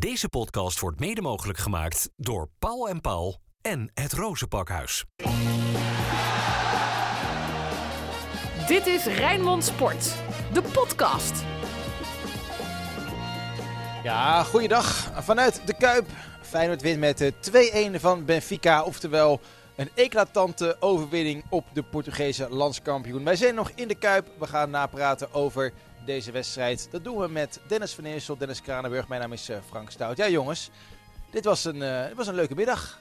Deze podcast wordt mede mogelijk gemaakt door Paul en Paul en het Rozenpakhuis. Dit is Rijnmond Sport, de podcast. Ja, goeiedag vanuit de Kuip. Feyenoord wint met de 2-1 van Benfica, oftewel een eclatante overwinning op de Portugese landskampioen. Wij zijn nog in de Kuip. We gaan napraten over deze wedstrijd. Dat doen we met Dennis van Eersel, Dennis Kranenburg. Mijn naam is eh, Frank Stout. Ja jongens, dit was een, eh, dit was een leuke middag.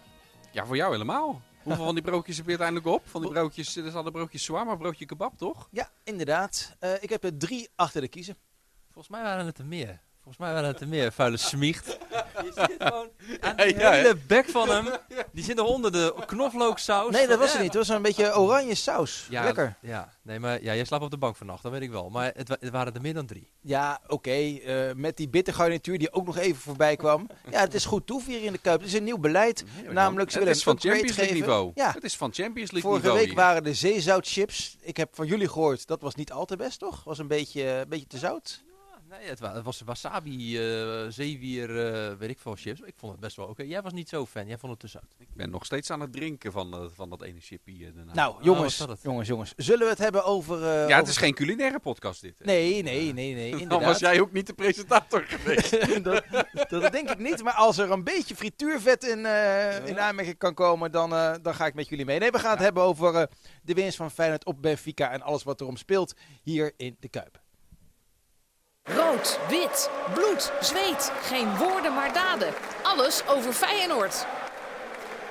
Ja, voor jou helemaal. Hoeveel van die broodjes heb je uiteindelijk op? Van die broodjes, er hadden broodjes shawarma, broodje kebab, toch? Ja, inderdaad. Eh, ik heb er drie achter de kiezen. Volgens mij waren het er meer. Volgens mij waren het er meer, vuile smiecht. Je ziet gewoon aan Ja, de ja, hele bek van hem. Die zit nog onder de knoflooksaus. Nee, dat was het niet. Het was een beetje oranje saus. Ja, Lekker. Ja, nee, maar ja, jij slaapt op de bank vannacht, dat weet ik wel. Maar het, wa- het waren er meer dan drie. Ja, oké. eh, met die bittergarnituur die ook nog even voorbij kwam. Ja, het is goed toevieren in de Kuip. Het is een nieuw beleid. Namelijk, ze het willen is van Champions League geven. niveau. Ja. Het is van Champions League Vorige niveau week hier. waren de zeezoutchips. Ik heb van jullie gehoord, dat was niet al te best, toch? Was een beetje, een beetje te zout. Nee, het, wa- het was wasabi, eh zeewier, eh, weet ik veel, chips. Ik vond het best wel oké. Jij was niet zo fan, jij vond het te zout. Ik ben nog steeds aan het drinken van, eh, van dat ene chippy. eh, daarna. Nou, Oh, jongens, jongens, jongens. Zullen we het hebben over... eh, ja, het over- is geen culinaire podcast dit. hè? Nee, nee, nee, nee, Dan was jij ook niet de presentator geweest. dat, dat denk ik niet. Maar als er een beetje frituurvet in, eh, in aanmerking kan komen, dan, eh, dan ga ik met jullie mee. Nee, we gaan het hebben over eh, de winst van Feyenoord op Benfica en alles wat erom speelt hier in de Kuip. Rood, wit, bloed, zweet. Geen woorden maar daden. Alles over Feyenoord.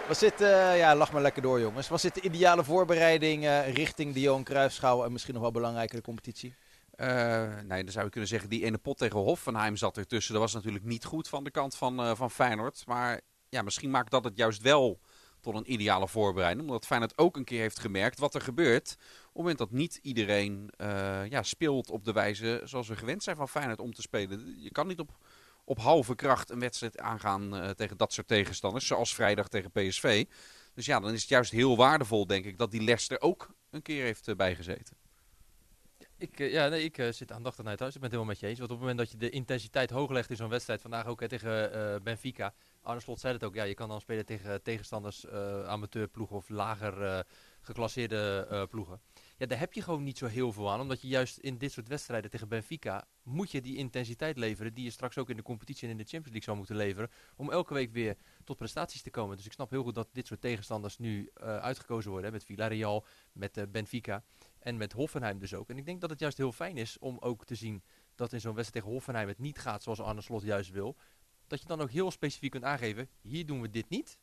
Was dit, eh, ja, lach maar lekker door jongens. Was dit de ideale voorbereiding eh, richting de Johan Cruijffschaal en misschien nog wel belangrijker de competitie? Eh, nee, dan zou je kunnen zeggen, die ene pot tegen Hoffenheim zat ertussen. Dat was natuurlijk niet goed van de kant van, eh, van Feyenoord. Maar ja, misschien maakt dat het juist wel tot een ideale voorbereiding. Omdat Feyenoord ook een keer heeft gemerkt wat er gebeurt. Op het moment dat niet iedereen eh, ja, speelt op de wijze zoals we gewend zijn van Feyenoord om te spelen. Je kan niet op, op halve kracht een wedstrijd aangaan eh, tegen dat soort tegenstanders. Zoals vrijdag tegen PSV. Dus ja, dan is het juist heel waardevol, denk ik, dat die Leicester ook een keer heeft eh, bijgezeten. Ik, eh, ja, nee, ik eh, zit aandachtig naar het huis. Ik ben het helemaal met je eens. Want op het moment dat je de intensiteit hoog legt in zo'n wedstrijd, vandaag ook tegen eh, Benfica. Arne Slot zei het ook, ja, je kan dan spelen tegen tegenstanders, amateurploegen of lager geclasseerde ploegen. Ja, daar heb je gewoon niet zo heel veel aan. Omdat je juist in dit soort wedstrijden tegen Benfica, moet je die intensiteit leveren. Die je straks ook in de competitie en in de Champions League zou moeten leveren. Om elke week weer tot prestaties te komen. Dus ik snap heel goed dat dit soort tegenstanders nu uitgekozen worden. Met Villarreal, met Benfica. En met Hoffenheim dus ook. En ik denk dat het juist heel fijn is om ook te zien dat in zo'n wedstrijd tegen Hoffenheim het niet gaat zoals Arne Slot juist wil. Dat je dan ook heel specifiek kunt aangeven, hier doen we dit niet,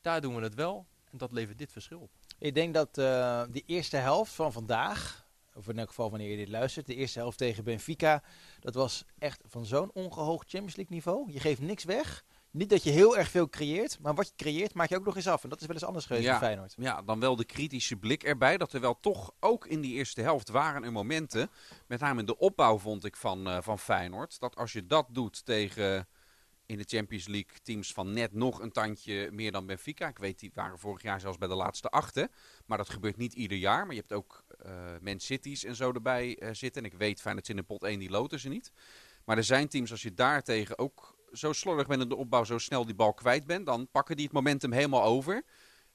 daar doen we het wel. En dat levert dit verschil op. Ik denk dat eh de eerste helft van vandaag, of in elk geval wanneer je dit luistert, de eerste helft tegen Benfica, dat was echt van zo'n ongehoogd Champions League niveau. Je geeft niks weg. Niet dat je heel erg veel creëert, maar wat je creëert maak je ook nog eens af. En dat is wel eens anders geweest Ja. voor Feyenoord. Ja, dan wel de kritische blik erbij. Dat er wel toch ook in die eerste helft waren er momenten. Met name in de opbouw vond ik van, eh, van Feyenoord. Dat als je dat doet tegen in de Champions League teams van net nog een tandje meer dan Benfica. Ik weet, die waren vorig jaar zelfs bij de laatste achten. Maar dat gebeurt niet ieder jaar. Maar je hebt ook eh Man Cities en zo erbij eh, zitten. En ik weet, Feyenoord zit in pot 1, die loten ze niet. Maar er zijn teams, als je daartegen ook zo slordig bent in de opbouw, zo snel die bal kwijt bent, dan pakken die het momentum helemaal over.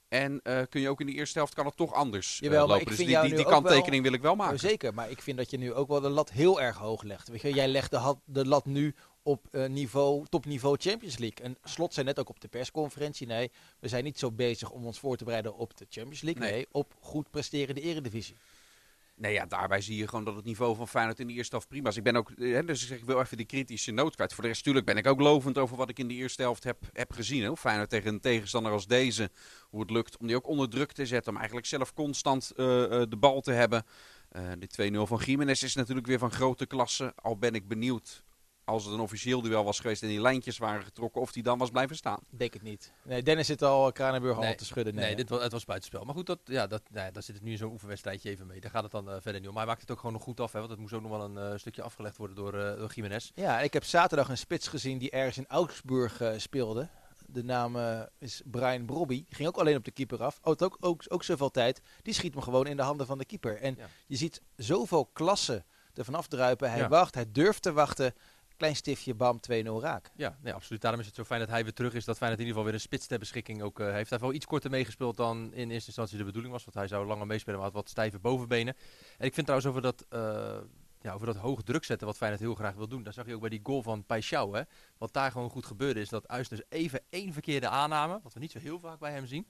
En eh, kun je ook in de eerste helft kan het toch anders eh, Jawel, lopen. dus die, die, die wel- kanttekening wil ik wel maken. Oh, zeker, maar ik vind dat je nu ook wel de lat heel erg hoog legt. Weet je, jij legt de, de lat nu op eh, niveau, topniveau Champions League. En Slot zei net ook op de persconferentie, nee, we zijn niet zo bezig om ons voor te bereiden op de Champions League. Nee, Nee. op goed presteren in de eredivisie. Nee, ja, daarbij zie je gewoon dat het niveau van Feyenoord in de eerste helft prima is. Ik ben ook, eh, hè, dus ik zeg, ik wil even die kritische noot kwijt. Voor de rest natuurlijk ben ik ook lovend over wat ik in de eerste helft heb, heb gezien. Hè. Feyenoord tegen een tegenstander als deze, hoe het lukt om die ook onder druk te zetten. Om eigenlijk zelf constant eh, eh, de bal te hebben. De 2-0 van Jiménez is natuurlijk weer van grote klasse. Al ben ik benieuwd als het een officieel duel was geweest en die lijntjes waren getrokken, of die dan was blijven staan. Ik denk het niet. Nee, Dennis zit al Kranenburg al te schudden. Nee, dit was, het was buitenspel. Maar goed, dat, ja, dat, nou ja, daar zit het nu in zo'n oefenwedstrijdje even mee. Daar gaat het dan eh, verder niet om. Maar hij maakt het ook gewoon nog goed af. Hè, want het moest ook nog wel een eh, stukje afgelegd worden door, eh door Jiménez. Ja, ik heb zaterdag een spits gezien die ergens in Augsburg speelde. De naam is Brian Brobby. Ging ook alleen op de keeper af. Oh, het ook, ook, ook zoveel tijd. Die schiet hem gewoon in de handen van de keeper. En Ja. je ziet zoveel klassen ervan afdruipen. Hij Ja. wacht, hij durft te wachten. Klein stiftje, bam, 2-0 raak. Ja, nee, absoluut. Daarom is het zo fijn dat hij weer terug is. Dat Feyenoord in ieder geval weer een spits ter beschikking ook eh, heeft. Hij heeft wel iets korter meegespeeld dan in eerste instantie de bedoeling was. Want hij zou langer meespelen, maar had wat stijve bovenbenen. En ik vind trouwens over dat, eh, ja, over dat hoog druk zetten wat Feyenoord heel graag wil doen. Daar zag je ook bij die goal van Paixão. Hè? Wat daar gewoon goed gebeurde is dat Uis dus even één verkeerde aanname. Wat we niet zo heel vaak bij hem zien.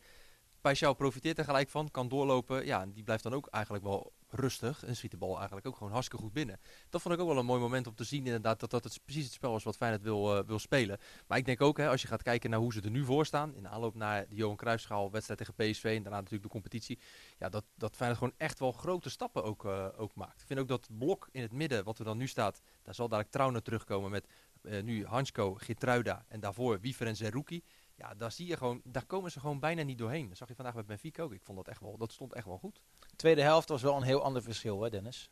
Paixão profiteert er gelijk van, kan doorlopen. Ja, en die blijft dan ook eigenlijk wel rustig en schiet de bal eigenlijk ook gewoon hartstikke goed binnen. Dat vond ik ook wel een mooi moment om te zien inderdaad dat dat het precies het spel was wat Feyenoord wil, uh, wil spelen. Maar ik denk ook, hè, als je gaat kijken naar hoe ze er nu voor staan, in aanloop naar de Johan Cruijffschaal wedstrijd tegen PSV en daarna natuurlijk de competitie, ja, dat, dat Feyenoord gewoon echt wel grote stappen ook, uh, ook maakt. Ik vind ook dat blok in het midden, wat er dan nu staat, daar zal dadelijk Trauner terugkomen met uh, nu Hansko, Gitruida en daarvoor Wiever en Zerouki. Ja, daar zie je gewoon, daar komen ze gewoon bijna niet doorheen. Dat zag je vandaag met Benfica ook. Ik vond dat echt wel, dat stond echt wel goed. Tweede helft was wel een heel ander verschil, hè Dennis?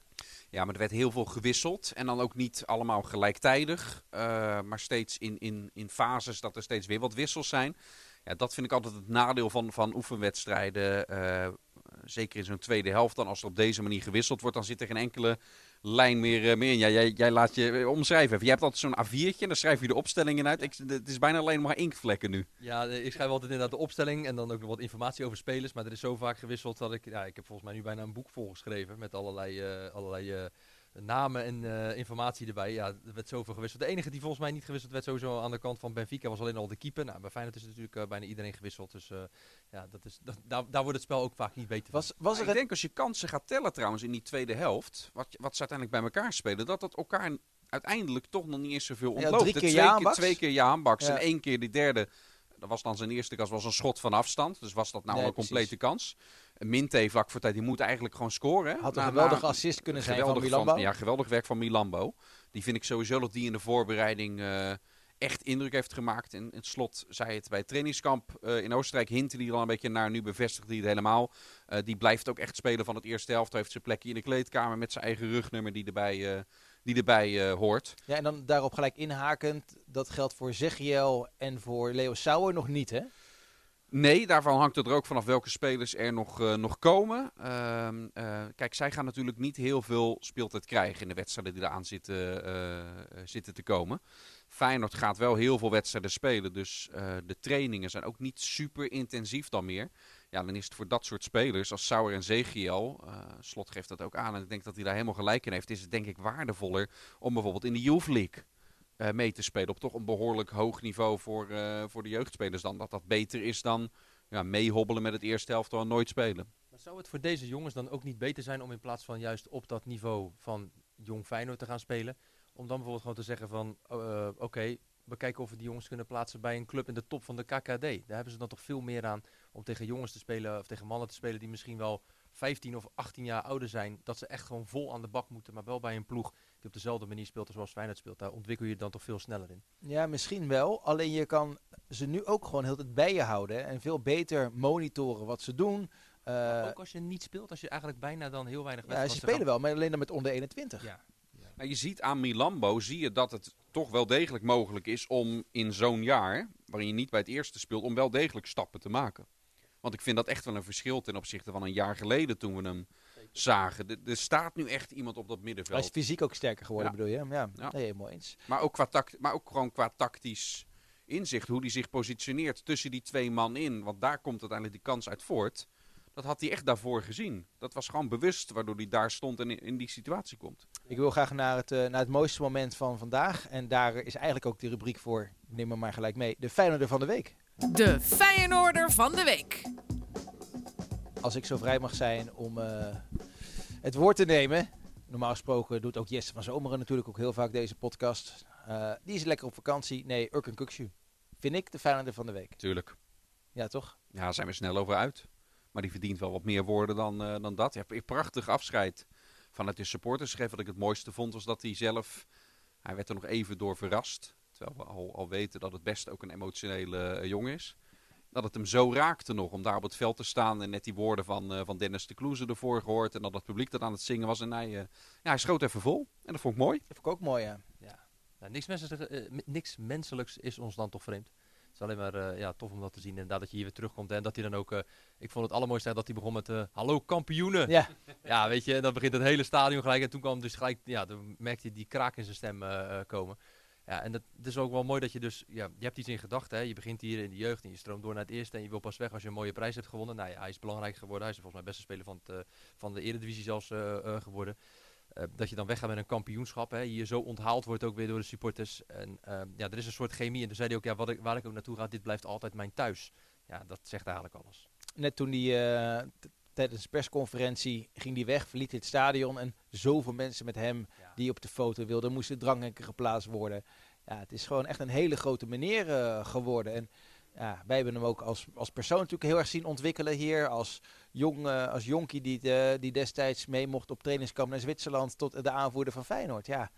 Ja, maar er werd heel veel gewisseld. En dan ook niet allemaal gelijktijdig. Uh, maar steeds in, in, in fases dat er steeds weer wat wissels zijn. Ja, dat vind ik altijd het nadeel van, van oefenwedstrijden. Uh, zeker in zo'n tweede helft. Dan als er op deze manier gewisseld wordt, dan zit er geen enkele lijn meer, uh, meer in. Ja, jij, jij laat je omschrijven. Je hebt altijd zo'n A4'tje en dan schrijf je de opstellingen uit. Het is bijna alleen maar inktvlekken nu. Ja, ik schrijf altijd inderdaad de opstelling en dan ook nog wat informatie over spelers. Maar er is zo vaak gewisseld dat ik... Ja, ik heb volgens mij nu bijna een boek volgeschreven met allerlei... Uh, allerlei namen en uh, informatie erbij. Ja, er werd zoveel gewisseld. De enige die volgens mij niet gewisseld werd sowieso aan de kant van Benfica was alleen al de keeper. Nou, bij Feyenoord is natuurlijk uh, bijna iedereen gewisseld. Dus uh, ja, dat is, dat, daar, daar wordt het spel ook vaak niet beter was, van. Was er ik denk als je kansen gaat tellen trouwens in die tweede helft, wat, wat ze uiteindelijk bij elkaar spelen, dat dat elkaar uiteindelijk toch nog niet eens zoveel ontloopt. Ja, drie keer twee, keer, twee keer Jaan Baks ja. en één keer die derde. Dat was dan zijn eerste kans, was een schot van afstand. Dus was dat nou nee, een complete precies. kans. Minte vlak voor tijd, die moet eigenlijk gewoon scoren. Had een geweldige assist kunnen zijn van Milambo. Van, ja, geweldig werk van Milambo. Die vind ik sowieso dat die in de voorbereiding uh, echt indruk heeft gemaakt. En het slot zei het bij het trainingskamp uh, in Oostenrijk. Hinten die er al een beetje naar, nu bevestigt hij het helemaal. Uh, die blijft ook echt spelen van het eerste helft. Heeft zijn plekje in de kleedkamer met zijn eigen rugnummer die erbij, die erbij hoort. Ja, en dan daarop gelijk inhakend. Dat geldt voor Zegiel en voor Leo Sauer nog niet, hè? Nee, daarvan hangt het er ook vanaf welke spelers er nog, uh, nog komen. Uh, uh, kijk, zij gaan natuurlijk niet heel veel speeltijd krijgen in de wedstrijden die eraan zitten, uh, zitten te komen. Feyenoord gaat wel heel veel wedstrijden spelen, dus de trainingen zijn ook niet super intensief dan meer. Ja, dan is het voor dat soort spelers als Sauer en Zegiel, Slot geeft dat ook aan en ik denk dat hij daar helemaal gelijk in heeft, is het denk ik waardevoller om bijvoorbeeld in de Youth League uh, mee te spelen. Op toch een behoorlijk hoog niveau voor, uh, voor de jeugdspelers dan. Dat dat beter is dan ja, meehobbelen met het eerste helft en nooit spelen. Maar zou het voor deze jongens dan ook niet beter zijn om in plaats van juist op dat niveau van jong Feyenoord te gaan spelen, om dan bijvoorbeeld gewoon te zeggen van uh, oké, okay, we kijken of we die jongens kunnen plaatsen bij een club in de top van de KKD. Daar hebben ze dan toch veel meer aan om tegen jongens te spelen of tegen mannen te spelen die misschien wel 15 of 18 jaar ouder zijn, dat ze echt gewoon vol aan de bak moeten, maar wel bij een ploeg die op dezelfde manier speelt zoals Feyenoord speelt. Daar ontwikkel je dan toch veel sneller in. Ja, misschien wel. Alleen je kan ze nu ook gewoon heel het bij je houden en veel beter monitoren wat ze doen. Uh, ook als je niet speelt, als je eigenlijk bijna dan heel weinig Ja, ze spelen wel, maar alleen dan met onder 21. Ja. ja. Nou, je ziet aan Milambo, zie je dat het toch wel degelijk mogelijk is om in zo'n jaar, waarin je niet bij het eerste speelt, om wel degelijk stappen te maken. Want ik vind dat echt wel een verschil ten opzichte van een jaar geleden toen we hem zagen. Er, er staat nu echt iemand op dat middenveld. Hij is fysiek ook sterker geworden, ja. bedoel je? Ja, ja. Nee, helemaal eens. Maar ook, qua tact, maar ook gewoon qua tactisch inzicht, hoe hij zich positioneert tussen die twee man in. Want daar komt uiteindelijk die kans uit voort. Dat had hij echt daarvoor gezien. Dat was gewoon bewust waardoor hij daar stond en in, in die situatie komt. Ik wil graag naar het, uh, naar het mooiste moment van vandaag. En daar is eigenlijk ook de rubriek voor, neem me maar gelijk mee, de Feyenoorder van de Week. De Feyenoorder van de Week. Als ik zo vrij mag zijn om uh, het woord te nemen. Normaal gesproken doet ook Jesse van Zomeren natuurlijk ook heel vaak deze podcast. Uh, die is lekker op vakantie. Nee, Urken Kukshu. Vind ik de Feyenoorder van de Week. Tuurlijk. Ja, toch? Ja, daar zijn we snel over uit. Maar die verdient wel wat meer woorden dan, uh, dan dat. Ja, prachtig afscheid vanuit de supporters. Wat ik het mooiste vond was dat hij zelf... Hij werd er nog even door verrast. Terwijl we al, al weten dat het best ook een emotionele uh, jongen is. Dat het hem zo raakte nog om daar op het veld te staan. En net die woorden van, uh, van Dennis de Kloeze ervoor gehoord. En dat het publiek dat aan het zingen was. En hij, uh, ja, hij schoot even vol. En dat vond ik mooi. Dat vond ik ook mooi, ja. ja. Nou, niks, menselijks, niks menselijks is ons dan toch vreemd. Het is alleen maar uh, ja, tof om dat te zien. Inderdaad, dat je hier weer terugkomt. En dat hij dan ook. Uh, ik vond het allermooiste dat hij begon met. Uh, Hallo kampioenen. Ja. ja, weet je. En dan begint het hele stadion gelijk. En toen kwam dus gelijk. Ja, dan merkte je die kraak in zijn stem komen. Ja, en dat, het is ook wel mooi dat je dus, ja, je hebt iets in gedachten. Je begint hier in de jeugd en je stroomt door naar het eerste en je wil pas weg als je een mooie prijs hebt gewonnen. Nou ja, hij is belangrijk geworden. Hij is volgens mij beste speler van, het, eh, van de Eredivisie zelfs eh, eh, geworden. Dat je dan weggaat met een kampioenschap. Hè. Hier zo onthaald wordt ook weer door de supporters. En ja, er is een soort chemie. En toen zei hij ook, ja, ik, waar ik ook naartoe ga, dit blijft altijd mijn thuis. Ja, dat zegt eigenlijk alles. Net toen t- tijdens de persconferentie ging die weg, verliet hij het stadion. En zoveel mensen met hem die op de foto wilden, moesten dranghekken geplaatst worden. Ja, het is gewoon echt een hele grote meneer eh, geworden. En ja, wij hebben hem ook als, als persoon natuurlijk heel erg zien ontwikkelen hier. Als, jong, eh, als jonkie die, de- die destijds mee mocht op trainingskamp naar Zwitserland tot de aanvoerder van Feyenoord. Ja,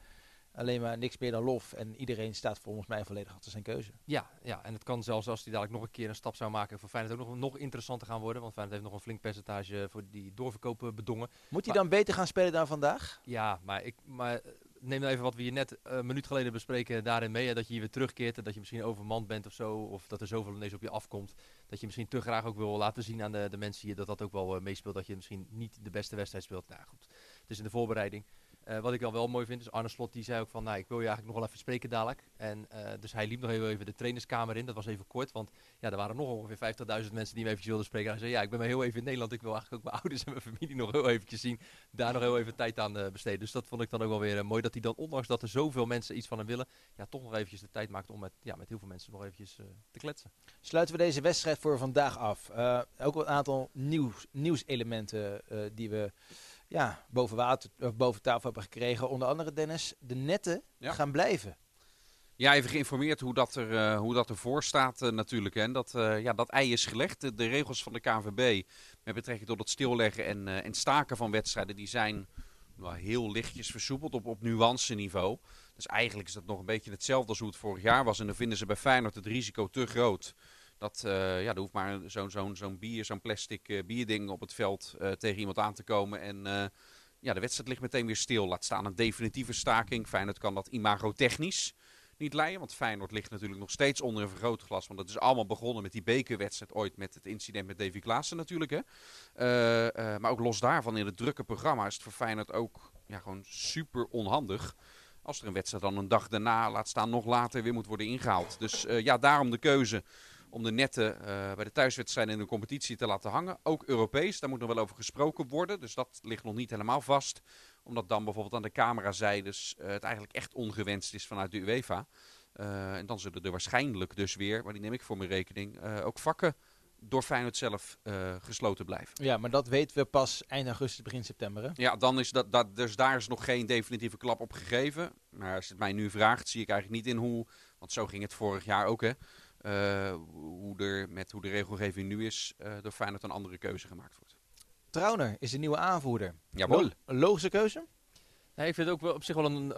alleen maar niks meer dan lof. En iedereen staat volgens mij volledig achter zijn keuze. Ja, ja, en het kan zelfs als hij dadelijk nog een keer een stap zou maken voor Feyenoord ook nog, nog interessanter gaan worden. Want Feyenoord heeft nog een flink percentage voor die doorverkopen bedongen. Moet hij dan beter gaan spelen dan vandaag? Ja, maar, ik, maar eh, neem nou even wat we hier net eh, een minuut geleden bespreken daarin mee. Hè, dat je hier weer terugkeert en dat je misschien overmand bent of zo. Of dat er zoveel ineens op je afkomt. Dat je misschien te graag ook wil laten zien aan de, de mensen hier dat dat ook wel eh, meespeelt. Dat je misschien niet de beste wedstrijd speelt. Nou goed, het is in de voorbereiding. Eh, wat ik dan wel mooi vind is Arne Slot die zei ook van nou ik wil je eigenlijk nog wel even spreken dadelijk. En eh, dus hij liep nog even, de trainerskamer in. Dat was even kort want ja, er waren nog ongeveer 50.000 mensen die hem eventjes wilden spreken. Hij zei ja ik ben maar heel even in Nederland. Ik wil eigenlijk ook mijn ouders en mijn familie nog heel eventjes zien. Daar nog heel even tijd aan eh, besteden. Dus dat vond ik dan ook wel weer mooi dat hij dan ondanks dat er zoveel mensen iets van hem willen. Ja toch nog eventjes de tijd maakt om met, ja, met heel veel mensen nog eventjes te kletsen. Sluiten we deze wedstrijd voor vandaag af. Ook een aantal nieuws, nieuwselementen die we ja, boven, water, of boven tafel hebben gekregen. Onder andere, Dennis, de netten Ja. gaan blijven. Ja, even geïnformeerd hoe dat, er, eh, hoe dat ervoor staat eh, natuurlijk. Hè. En Dat, eh, ja, dat ei is gelegd. De, de regels van de KNVB met betrekking tot het stilleggen en, en staken van wedstrijden... die zijn nou, heel lichtjes versoepeld op, op nuance-niveau. Dus eigenlijk is dat nog een beetje hetzelfde als hoe het vorig jaar was. En dan vinden ze bij Feyenoord het risico te groot. Dat, eh, ja, er hoeft maar zo'n zo'n bier, zo'n plastic eh, bierding op het veld eh, tegen iemand aan te komen. En ja, de wedstrijd ligt meteen weer stil. Laat staan een definitieve staking. Feyenoord kan dat imagotechnisch niet leiden. Want Feyenoord ligt natuurlijk nog steeds onder een vergrootglas. Want dat is allemaal begonnen met die bekerwedstrijd ooit met het incident met Davy Klaassen natuurlijk. Hè. Maar ook los daarvan in het drukke programma is het voor Feyenoord ook ja, gewoon super onhandig. Als er een wedstrijd dan een dag daarna, laat staan nog later, weer moet worden ingehaald. Dus ja, daarom de keuze om de netten eh, bij de thuiswedstrijden in de competitie te laten hangen. Ook Europees, daar moet nog wel over gesproken worden. Dus dat ligt nog niet helemaal vast. Omdat dan bijvoorbeeld aan de camerazijdes eh het eigenlijk echt ongewenst is vanuit de UEFA. Eh, en dan zullen er waarschijnlijk dus weer, maar die neem ik voor mijn rekening, ook vakken door Feyenoord zelf gesloten blijven. Ja, maar dat weten we pas eind augustus, begin september. Hè? Ja, dan is dat, dat, dus daar is nog geen definitieve klap op gegeven. Maar als je het mij nu vraagt, zie ik eigenlijk niet in hoe, want zo ging het vorig jaar ook, hè, hoe, er, met hoe de regelgeving nu is, eh door Feyenoord een andere keuze gemaakt wordt. Trauner is de nieuwe aanvoerder. Jawel. Lo- een logische keuze? Nee, ik vind het ook wel op zich wel een, eh,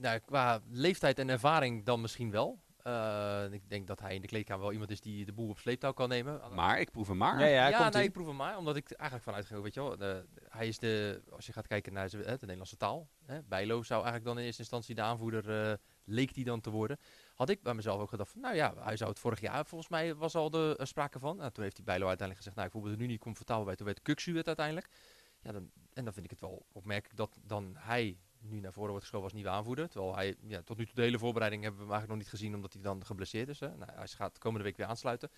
nou, qua leeftijd en ervaring dan misschien wel. Eh, ik denk dat hij in de kleedkamer wel iemand is die de boel op sleeptouw kan nemen. Maar, ik proef hem maar. Ja, ja, nee, ik proef hem maar. Omdat ik eigenlijk vanuit ga, weet je wel. De, hij is de, als je gaat kijken naar zijn- hè, de Nederlandse taal. Hè, Bijlo zou eigenlijk dan in eerste instantie de aanvoerder, eh, leek die dan te worden. Had ik bij mezelf ook gedacht nou ja, hij zou het vorig jaar, volgens mij was al de eh, sprake van. Nou, toen heeft die Bijlo uiteindelijk gezegd, nou ik voel er nu niet comfortabel bij. Toen werd Kuksu het uiteindelijk. Ja, dan, en dan vind ik het wel opmerkelijk dat dan hij nu naar voren wordt geschoven als nieuwe aanvoerder. Terwijl hij, ja, tot nu toe de hele voorbereiding hebben we eigenlijk nog niet gezien, omdat hij dan geblesseerd is. Hè. Nou, hij gaat komende week weer aansluiten.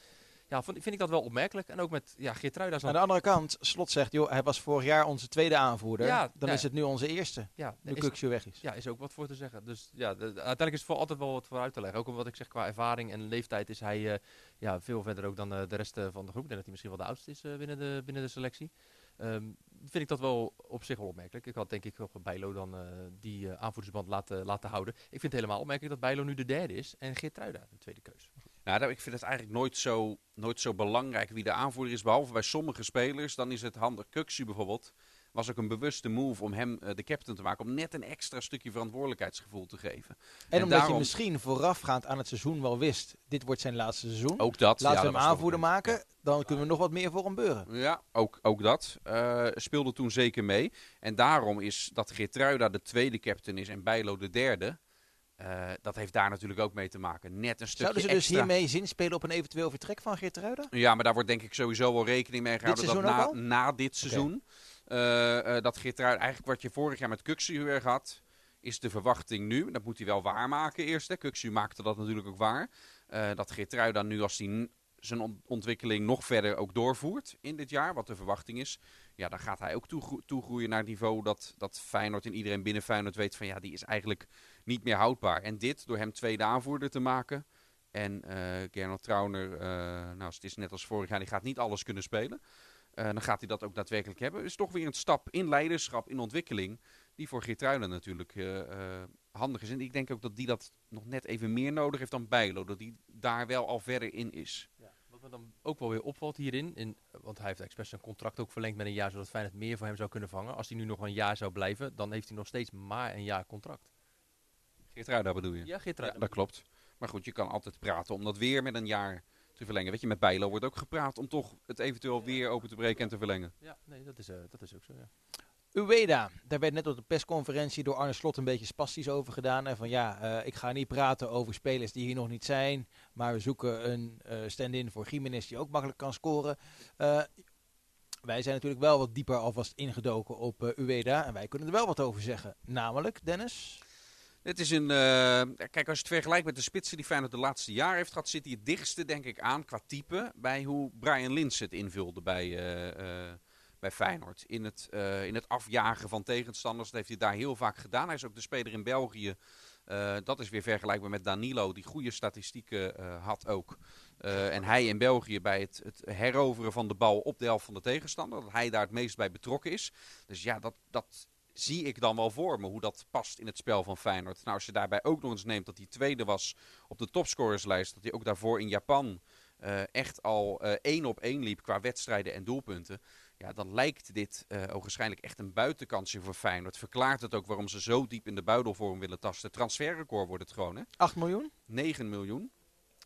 Ja, vind ik dat wel opmerkelijk. En ook met ja, Geertruida. Aan de andere kant, Slot zegt, joh, hij was vorig jaar onze tweede aanvoerder. Ja, dan is het nu onze eerste, Ja, nu weg is. ja, is ook wat voor te zeggen. Dus ja, de- de- uiteindelijk is het voor altijd wel wat voor uit te leggen. Ook omdat ik zeg, qua ervaring en leeftijd is hij eh, ja, veel verder ook dan eh, de rest eh, van de groep. Ik denk dat hij misschien wel de oudste is binnen, de, binnen de selectie. Ehm, vind ik dat wel op zich wel opmerkelijk. Ik had denk ik nog Bijlo dan die aanvoerdersband laten, laten houden. Ik vind het helemaal opmerkelijk dat Bijlo nu de derde is en Geertruida de tweede keus. Nou, ik vind het eigenlijk nooit zo, nooit zo belangrijk wie de aanvoerder is. Behalve bij sommige spelers. Dan is het handig. Kuksu bijvoorbeeld. Was ook een bewuste move om hem eh, de captain te maken. Om net een extra stukje verantwoordelijkheidsgevoel te geven. En, En omdat je misschien voorafgaand aan het seizoen wel wist, dit wordt zijn laatste seizoen. Ook dat. Laten ja, we hem aanvoerder maken, dan kunnen we nog wat meer voor hem beuren. Ja, ook, ook dat eh, speelde toen zeker mee. En daarom is dat Geertruida de tweede captain is en Bijlo de derde. Eh, dat heeft daar natuurlijk ook mee te maken. Net een stukje Zouden ze dus extra. hiermee zinspelen op een eventueel vertrek van Geertruida? Ja, maar daar wordt denk ik sowieso wel rekening mee gehouden. dat na, na dit seizoen. eh, eh, dat Geertruida, eigenlijk wat je vorig jaar met Kuxu erg had. is de verwachting nu, dat moet hij wel waarmaken eerst. Hè. Kuxu maakte dat natuurlijk ook waar. Dat Geertrui dan nu als hij zijn ontwikkeling nog verder ook doorvoert in dit jaar, wat de verwachting is. Ja, dan gaat hij ook toegroeien naar het niveau dat, dat Feyenoord en iedereen binnen Feyenoord weet van ja, die is eigenlijk niet meer houdbaar. En dit, door hem tweede aanvoerder te maken en uh, Gernot Trauner, uh, nou het is net als vorig jaar, die gaat niet alles kunnen spelen. Uh, dan gaat hij dat ook daadwerkelijk hebben. Is toch weer een stap in leiderschap, in ontwikkeling, die voor Geertruiden natuurlijk handig is. En ik denk ook dat die dat nog net even meer nodig heeft dan Bijlo. Dat die daar wel al verder in is. Ja, wat me dan ook wel weer opvalt hierin, in, want hij heeft expres zijn contract ook verlengd met een jaar, zodat Feyenoord meer voor hem zou kunnen vangen. Als hij nu nog een jaar zou blijven, dan heeft hij nog steeds maar een jaar contract. Geertruida bedoel je? Ja, Geertruida. Ja, dat klopt. Maar goed, je kan altijd praten om dat weer met een jaar te verlengen. Weet je, met Bijlo wordt ook gepraat om toch het eventueel weer open te breken en te verlengen. Ja, nee, dat is, uh, dat is ook zo, ja. Ueda, daar werd net op de persconferentie door Arne Slot een beetje spastisch over gedaan. En van ja, uh, ik ga niet praten over spelers die hier nog niet zijn. Maar we zoeken een uh, stand-in voor Jiménez die ook makkelijk kan scoren. Uh, wij zijn natuurlijk wel wat dieper alvast ingedoken op Ueda. En wij kunnen er wel wat over zeggen. Namelijk, Dennis? Het is een. kijk, als je het vergelijkt met de spitsen die Feyenoord de laatste jaar heeft gehad, zit hij het dichtste, denk ik, aan qua type. bij hoe Brian Lins het invulde bij, bij Feyenoord. In het, in het afjagen van tegenstanders. Dat heeft hij daar heel vaak gedaan. Hij is ook de speler in België. Dat is weer vergelijkbaar met Danilo, die goede statistieken had ook. en hij in België bij het, het, heroveren van de bal op de helft van de tegenstander. Dat hij daar het meest bij betrokken is. Dus ja, dat, dat zie ik dan wel voor me. Hoe dat past in het spel van Feyenoord. Nou, als je daarbij ook nog eens neemt dat hij tweede was op de topscorerslijst. Dat hij ook daarvoor in Japan echt al één op één liep qua wedstrijden en doelpunten. Ja, dan lijkt dit uh, waarschijnlijk echt een buitenkansje voor Feyenoord. Verklaart het ook waarom ze zo diep in de buidelvorm willen tasten. Transferrecord wordt het gewoon, hè? 8 miljoen? 9 miljoen.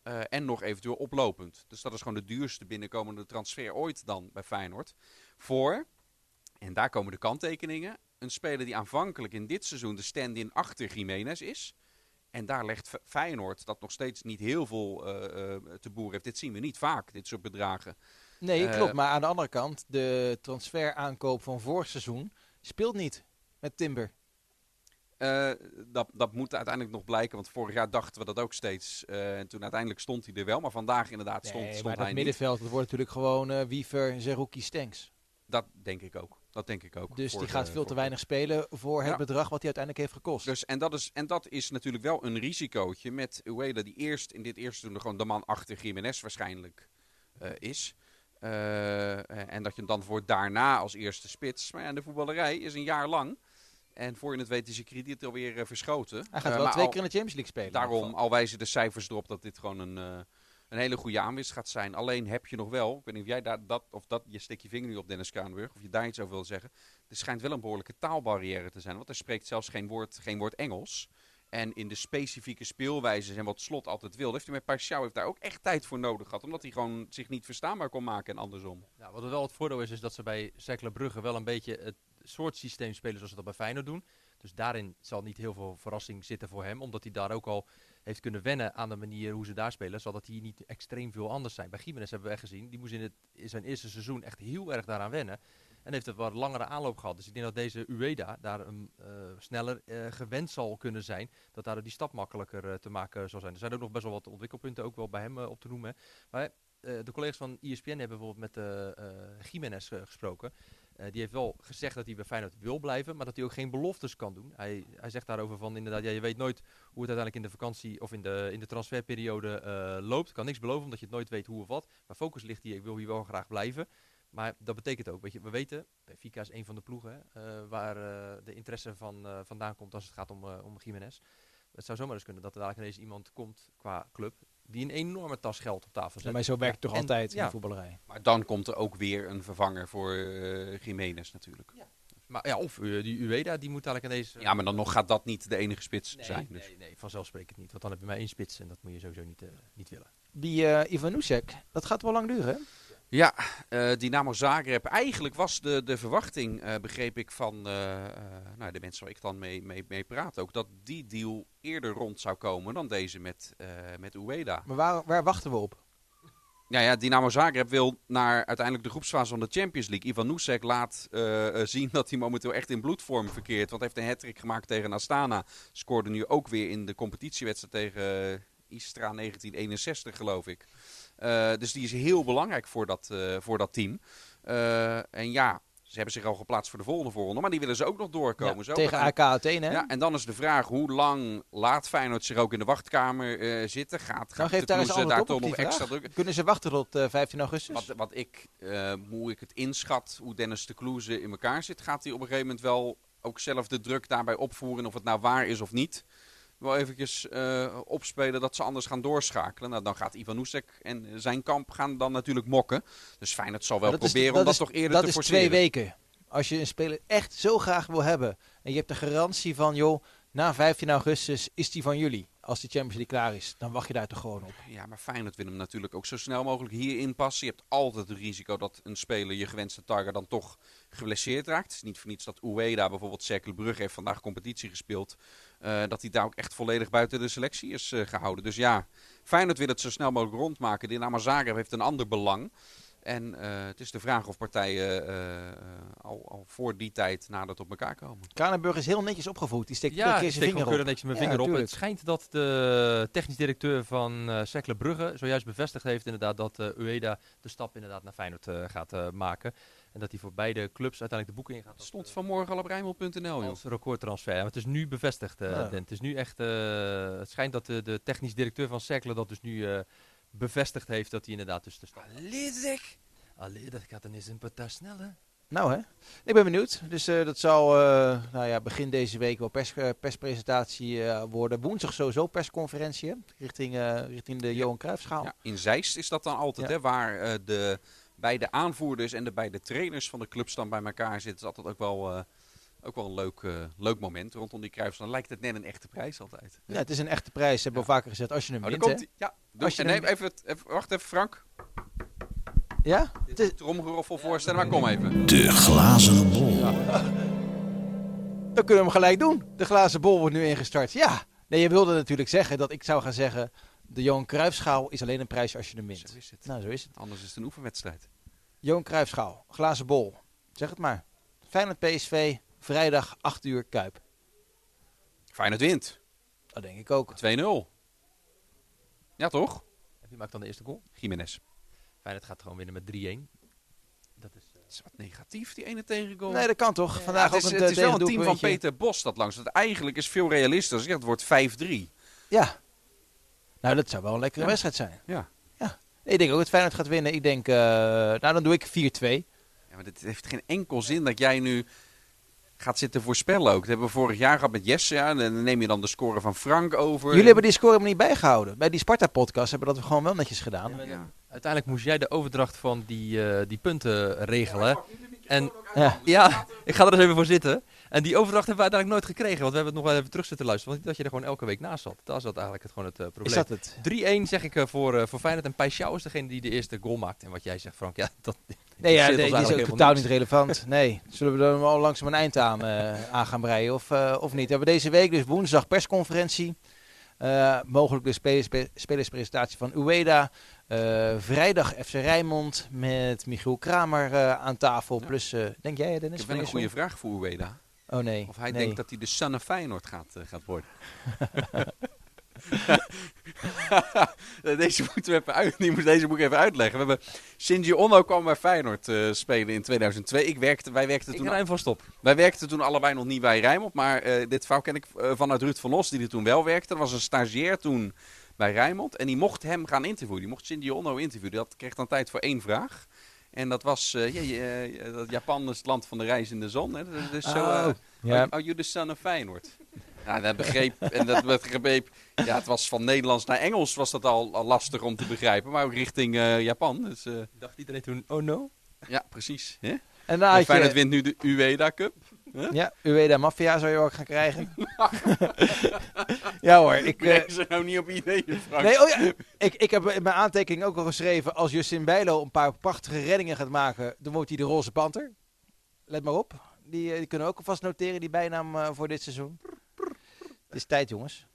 Uh, en nog eventueel oplopend. Dus dat is gewoon de duurste binnenkomende transfer ooit dan bij Feyenoord. Voor, en daar komen de kanttekeningen, een speler die aanvankelijk in dit seizoen de stand-in achter Jiménez is. En daar legt Feyenoord dat nog steeds niet heel veel uh, te boeren heeft. Dit zien we niet vaak, dit soort bedragen. Nee, uh, klopt. Maar aan de andere kant, de transferaankoop van vorig seizoen speelt niet met Timber. Uh, dat, dat moet uiteindelijk nog blijken, want vorig jaar dachten we dat ook steeds. Uh, en toen uiteindelijk stond hij er wel, maar vandaag inderdaad stond, nee, stond maar hij dat middenveld, dat wordt natuurlijk gewoon uh, Wiever, Zerouki, Stenks. Dat denk ik ook. Dat denk ik ook. Dus die gaat veel te weinig spelen voor het ja. bedrag wat hij uiteindelijk heeft gekost. Dus, en, dat is, en dat is natuurlijk wel een risicootje met Ueda, die eerst in dit eerste seizoen gewoon de man achter Jiménez waarschijnlijk is. Uh, en dat je hem dan voor daarna als eerste spits. Maar ja, de voetballerij is een jaar lang. En voor je het weet is je krediet alweer uh, verschoten. Hij gaat wel twee al, keer in de Champions League spelen. Daarom, al wijzen de cijfers erop dat dit gewoon een, een hele goede aanwinst gaat zijn. Alleen heb je nog wel, ik weet niet of jij daar dat, of dat, je steekt je vinger nu op Dennis Kaanburg, of je daar iets over wil zeggen. Er schijnt wel een behoorlijke taalbarrière te zijn, want hij spreekt zelfs geen woord, geen woord Engels. En in de specifieke speelwijzes en wat Slot altijd wilde, heeft hij met Pashao heeft daar ook echt tijd voor nodig gehad. Omdat hij gewoon zich niet verstaanbaar kon maken en andersom. Ja, wat er wel het voordeel is, is dat ze bij Cercle Brugge wel een beetje het soort systeem spelen zoals ze dat bij Feyenoord doen. Dus daarin zal niet heel veel verrassing zitten voor hem. Omdat hij daar ook al heeft kunnen wennen aan de manier hoe ze daar spelen. Zal dat hier niet extreem veel anders zijn. Bij Gimenez hebben we echt gezien. Die moest in, het, in zijn eerste seizoen echt heel erg daaraan wennen. En heeft het wat langere aanloop gehad. Dus ik denk dat deze Ueda daar uh, sneller uh, gewend zal kunnen zijn. Dat daardoor die stap makkelijker uh, te maken zal zijn. Er zijn ook nog best wel wat ontwikkelpunten ook wel bij hem op te noemen. Maar de collega's van ESPN hebben bijvoorbeeld met Jiménez gesproken. Die heeft wel gezegd dat hij bij Feyenoord wil blijven, maar dat hij ook geen beloftes kan doen. Hij, hij zegt daarover van inderdaad, ja, je weet nooit hoe het uiteindelijk in de vakantie of in de, in de transferperiode loopt. Kan niks beloven, omdat je het nooit weet hoe of wat. Maar focus ligt hier, ik wil hier wel graag blijven. Maar dat betekent ook, weet je, we weten, Benfica is een van de ploegen uh, waar uh, de interesse van uh, vandaan komt als het gaat om, om Jiménez. Het zou zomaar eens kunnen dat er dadelijk ineens iemand komt qua club die een enorme tas geld op tafel zet. Ja, maar zo werkt het toch en, altijd ja. in de voetballerij. Maar dan komt er ook weer een vervanger voor Jiménez natuurlijk. Ja. Maar ja, of die Ueda, die moet eigenlijk ineens... ja, maar dan nog gaat dat niet de enige spits nee, zijn. Dus. Nee, nee, vanzelfsprekend niet. Want dan heb je maar één spits en dat moet je sowieso niet, niet willen. Die uh, Ivanusek, dat gaat wel lang duren, hè? Ja, uh, Dynamo Zagreb. Eigenlijk was de, de verwachting, uh, begreep ik van uh, nou, de mensen waar ik dan mee, mee, mee praat ook, dat die deal eerder rond zou komen dan deze met, met Ueda. Maar waar, waar wachten we op? Ja, ja, Dynamo Zagreb wil naar uiteindelijk de groepsfase van de Champions League. Ivan Nusek laat eh, eh, zien dat hij momenteel echt in bloedvorm verkeert. Want hij heeft een hat gemaakt tegen Astana. Scoorde nu ook weer in de competitiewedstrijd tegen eh, Istra 1961, geloof ik. Eh, dus die is heel belangrijk voor dat, eh, voor dat team. Eh, en ja, ze hebben zich al geplaatst voor de volgende voorronde. Maar die willen ze ook nog doorkomen. Ja, Zo, tegen AK Athene, hè? Ja, en dan is de vraag, hoe lang laat Feyenoord zich ook in de wachtkamer zitten? Gaat, gaat Nou, daar antwoord daar toch nog extra druk? Kunnen ze wachten tot eh, 15 augustus? Wat, wat ik, eh, hoe ik het inschat, hoe Dennis de Kloeze in elkaar zit, gaat hij op een gegeven moment wel ook zelf de druk daarbij opvoeren. Of het nou waar is of niet. Wel eventjes eh, opspelen dat ze anders gaan doorschakelen. Nou, dan gaat Ivan Oesek en zijn kamp gaan dan natuurlijk mokken. Dus Feyenoord zal wel dat is- proberen om dat is- toch eerder dat te is forceren. twee weken. Als je een speler echt zo graag wil hebben. En je hebt de garantie van, joh, na 15 augustus is die van jullie. Als de Champions League klaar is, dan wacht je daar toch gewoon op. Ja, maar Feyenoord wil hem natuurlijk ook zo snel mogelijk hierin passen. Je hebt altijd het risico dat een speler je gewenste target dan toch geblesseerd raakt. Het is niet voor niets dat Ueda bijvoorbeeld Cercle Brugge heeft vandaag competitie gespeeld. Eh, dat hij daar ook echt volledig buiten de selectie is eh, gehouden. Dus ja, Feyenoord wil het zo snel mogelijk rondmaken. Dynamo Zagreb heeft een ander belang. En eh, het is de vraag of partijen eh, eh, al, al voor die tijd nader op elkaar komen. Kranenburg is heel netjes opgevoed. Die steekt Ja, keer zijn vinger op. netjes mijn Ja, vinger op. Het schijnt dat de technisch directeur van eh Cercle Brugge zojuist bevestigd heeft inderdaad dat eh, Ueda de stap inderdaad naar Feyenoord gaat eh, maken. En dat hij voor beide clubs uiteindelijk de boeken ingaat. Dat stond vanmorgen al op Rijnmond.nl, joh. als recordtransfer. Het is nu bevestigd, eh Ja. Den. Het is nu echt. eh, het schijnt dat de, de technisch directeur van Cercle dat dus nu eh, bevestigd heeft dat hij inderdaad dus de stap. Allee, dat gaat dan eens een paar sneller. Nou hè, ik ben benieuwd. Dus eh, dat zal eh, nou ja, begin deze week wel pers, eh, perspresentatie eh, worden. Woensdag sowieso persconferentie hè? richting, eh, richting de Johan Cruijffschaal. Ja, in Zeist is dat dan altijd, Ja. hè, waar eh, de beide aanvoerders en de beide trainers van de clubs dan bij elkaar zitten. is altijd ook wel, eh, ook wel een leuk, eh, leuk moment rondom die kruis. Dan lijkt het net een echte prijs altijd. Ja, het is een echte prijs. Hebben we al vaker gezegd. Als je hem Oh, wint, komt. Ja. Als je En neem even, even, wacht even Frank. Ja? Het is, Tromgeroffel voorstellen, maar kom even. De glazen bol. dan kunnen we hem gelijk doen. De glazen bol wordt nu ingestart. Ja. Nee, je wilde natuurlijk zeggen dat ik zou gaan zeggen... De Johan Cruijffschaal is alleen een prijs als je hem wint. Zo is het. Nou, zo is het. Anders is het een oefenwedstrijd. Johan Cruijffschaal, glazen bol. Zeg het maar. Feyenoord PSV, vrijdag 8 uur Kuip. Feyenoord wint. 2-0. Dat denk ik ook. Ja, toch? En wie maakt dan de eerste goal? Jiménez. Feyenoord gaat gewoon winnen met 3-1. Dat is, eh, Het is wat negatief, die ene tegengoal. Nee, dat kan toch. Ja, Vandaag het is, ook een het is wel een team van. Peter Bos dat langs. Het eigenlijk is veel realistischer. Ja, het wordt 5-3. Ja. Nou, dat zou wel een lekkere Ja. wedstrijd zijn. Ja. ja. Ik denk ook dat Feyenoord gaat winnen. Ik denk, eh, nou dan doe ik 4-2. Ja, maar het heeft geen enkel zin dat jij nu gaat zitten voorspellen ook. Dat hebben we vorig jaar gehad met Jesse. Ja, en dan neem je dan de score van Frank over. Jullie hebben die score maar niet bijgehouden. Bij die Sparta-podcast hebben we dat gewoon wel netjes gedaan. Ja. Uiteindelijk moest jij de overdracht van die, eh, die punten regelen. En Ja. ja, ik ga er eens even voor zitten. En die overdracht hebben we uiteindelijk nooit gekregen. Want we hebben het nog wel even terug zitten luisteren. Want niet dat je er gewoon elke week naast zat. Dat is dat eigenlijk het, gewoon het eh, Is probleem. dat het? 3-1 zeg ik eh, voor, eh voor Feyenoord. En Paixão is degene die de eerste goal maakt. En wat jij zegt, Frank, ja, dat Nee, ja, nee, die is ook eigenlijk totaal niet relevant. Nee, zullen we er al langzaam een eind aan, aan gaan breien of, of niet? We hebben deze week dus woensdag persconferentie. Mogelijk de spelers, spelerspresentatie van Ueda. Vrijdag FC Rijnmond met Michiel Kramer aan tafel. Ja. Plus, denk jij Ik Dennis? heb wel een goede vraag voor Ueda. Oh nee. Of hij nee. denkt dat hij de of Feyenoord gaat, eh, gaat worden. deze moeten we even uit, die moet, deze moet ik even uitleggen. We hebben Shinji Onno kwam bij Feyenoord eh, spelen in 2002. Ik werkte, wij, werkten Ik toen, van stop. wij werkten toen allebei nog niet bij Rijnmond. Maar eh, dit verhaal ken ik vanuit Ruud van Os, die er toen wel werkte. Er was een stagiair toen bij Rijnmond. En die mocht hem gaan interviewen. Die mocht Shinji Onno interviewen. Had, kreeg dan tijd voor één vraag. En dat was, eh, eh, dat Japan is het land van de reis in de zon. Hè? Dus, dus zo, ja. Are, you the son of Feyenoord? Ja, dat begreep, en dat werd begreep, ja, het was van Nederlands naar Engels was dat al, al lastig om te begrijpen, maar ook richting eh, Japan. Dus, eh, Dacht iedereen toen, oh no? ja, precies. Hè? En dan En Feyenoord je, wint nu de Ueda Cup. Ja, Ueda Mafia zou je ook gaan krijgen. ja hoor, ik... Ik eh, ze nou niet op ideeën, Frank. Nee, oh ja. Ik, ik heb in mijn aantekening ook al geschreven... als Justin Bijlo een paar prachtige reddingen gaat maken... dan wordt hij de roze panter. Let maar op. Die, eh, die kunnen we ook alvast noteren, die bijnaam eh, voor dit seizoen. Het is tijd, jongens.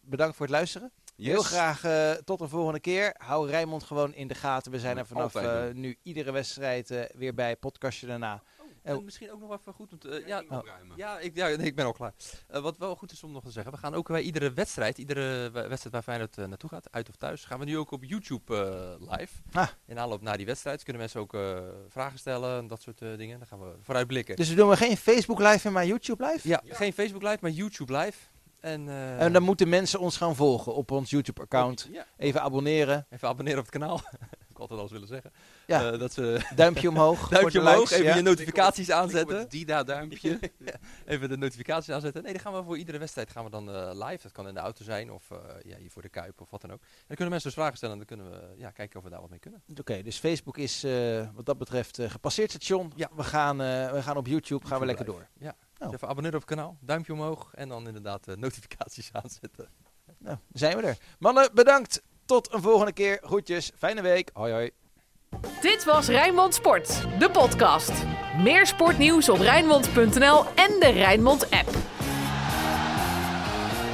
Bedankt voor het luisteren. Heel graag tot de volgende keer. Hou Rijnmond gewoon in de gaten. We zijn er vanaf nu iedere wedstrijd weer bij. Podcastje daarna. En Oh. misschien ook nog even goed om te... eh, ja, Opruimen. Ja, ik, ja nee, ik ben al klaar. Eh, wat wel goed is om nog te zeggen, we gaan ook bij iedere wedstrijd, iedere we- wedstrijd waar Feyenoord eh, naartoe gaat, uit of thuis, gaan we nu ook op YouTube eh, live. Ah. In aanloop naar die wedstrijd kunnen mensen ook eh, vragen stellen en dat soort eh, dingen. Dan gaan we vooruit blikken. Dus we doen we geen Facebook live, maar YouTube live? ja, geen Facebook live, maar YouTube live. En, eh, En dan moeten mensen ons gaan volgen op ons YouTube account. Ja, Even abonneren. even abonneren op het kanaal. altijd al eens willen zeggen. Ja. Eh, dat ze Duimpje omhoog. duimpje omhoog, likes, even ja. je notificaties Klik op aanzetten. het Dida-duimpje. Even de notificaties aanzetten. Nee, dan gaan we voor iedere wedstrijd gaan we dan eh, live. Dat kan in de auto zijn of eh, ja, hier voor de Kuip of wat dan ook. En dan kunnen mensen dus vragen stellen en dan kunnen we ja, kijken of we daar wat mee kunnen. Oké, dus Facebook is eh, wat dat betreft eh, gepasseerd station. Ja. We, gaan, eh, we gaan op YouTube, gaan we lekker live. door. Ja. Nou. Dus even abonneren op het kanaal, duimpje omhoog en dan inderdaad eh, notificaties aanzetten. Nou, zijn we er. Mannen, bedankt. Tot een volgende keer. Groetjes. Fijne week. Hoi hoi. Dit was Rijnmond Sport, de podcast. Meer sportnieuws op Rijnmond.nl en de Rijnmond app.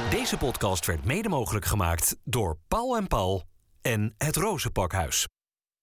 Deze podcast werd mede mogelijk gemaakt door Paul en Paul en het Rozenpakhuis.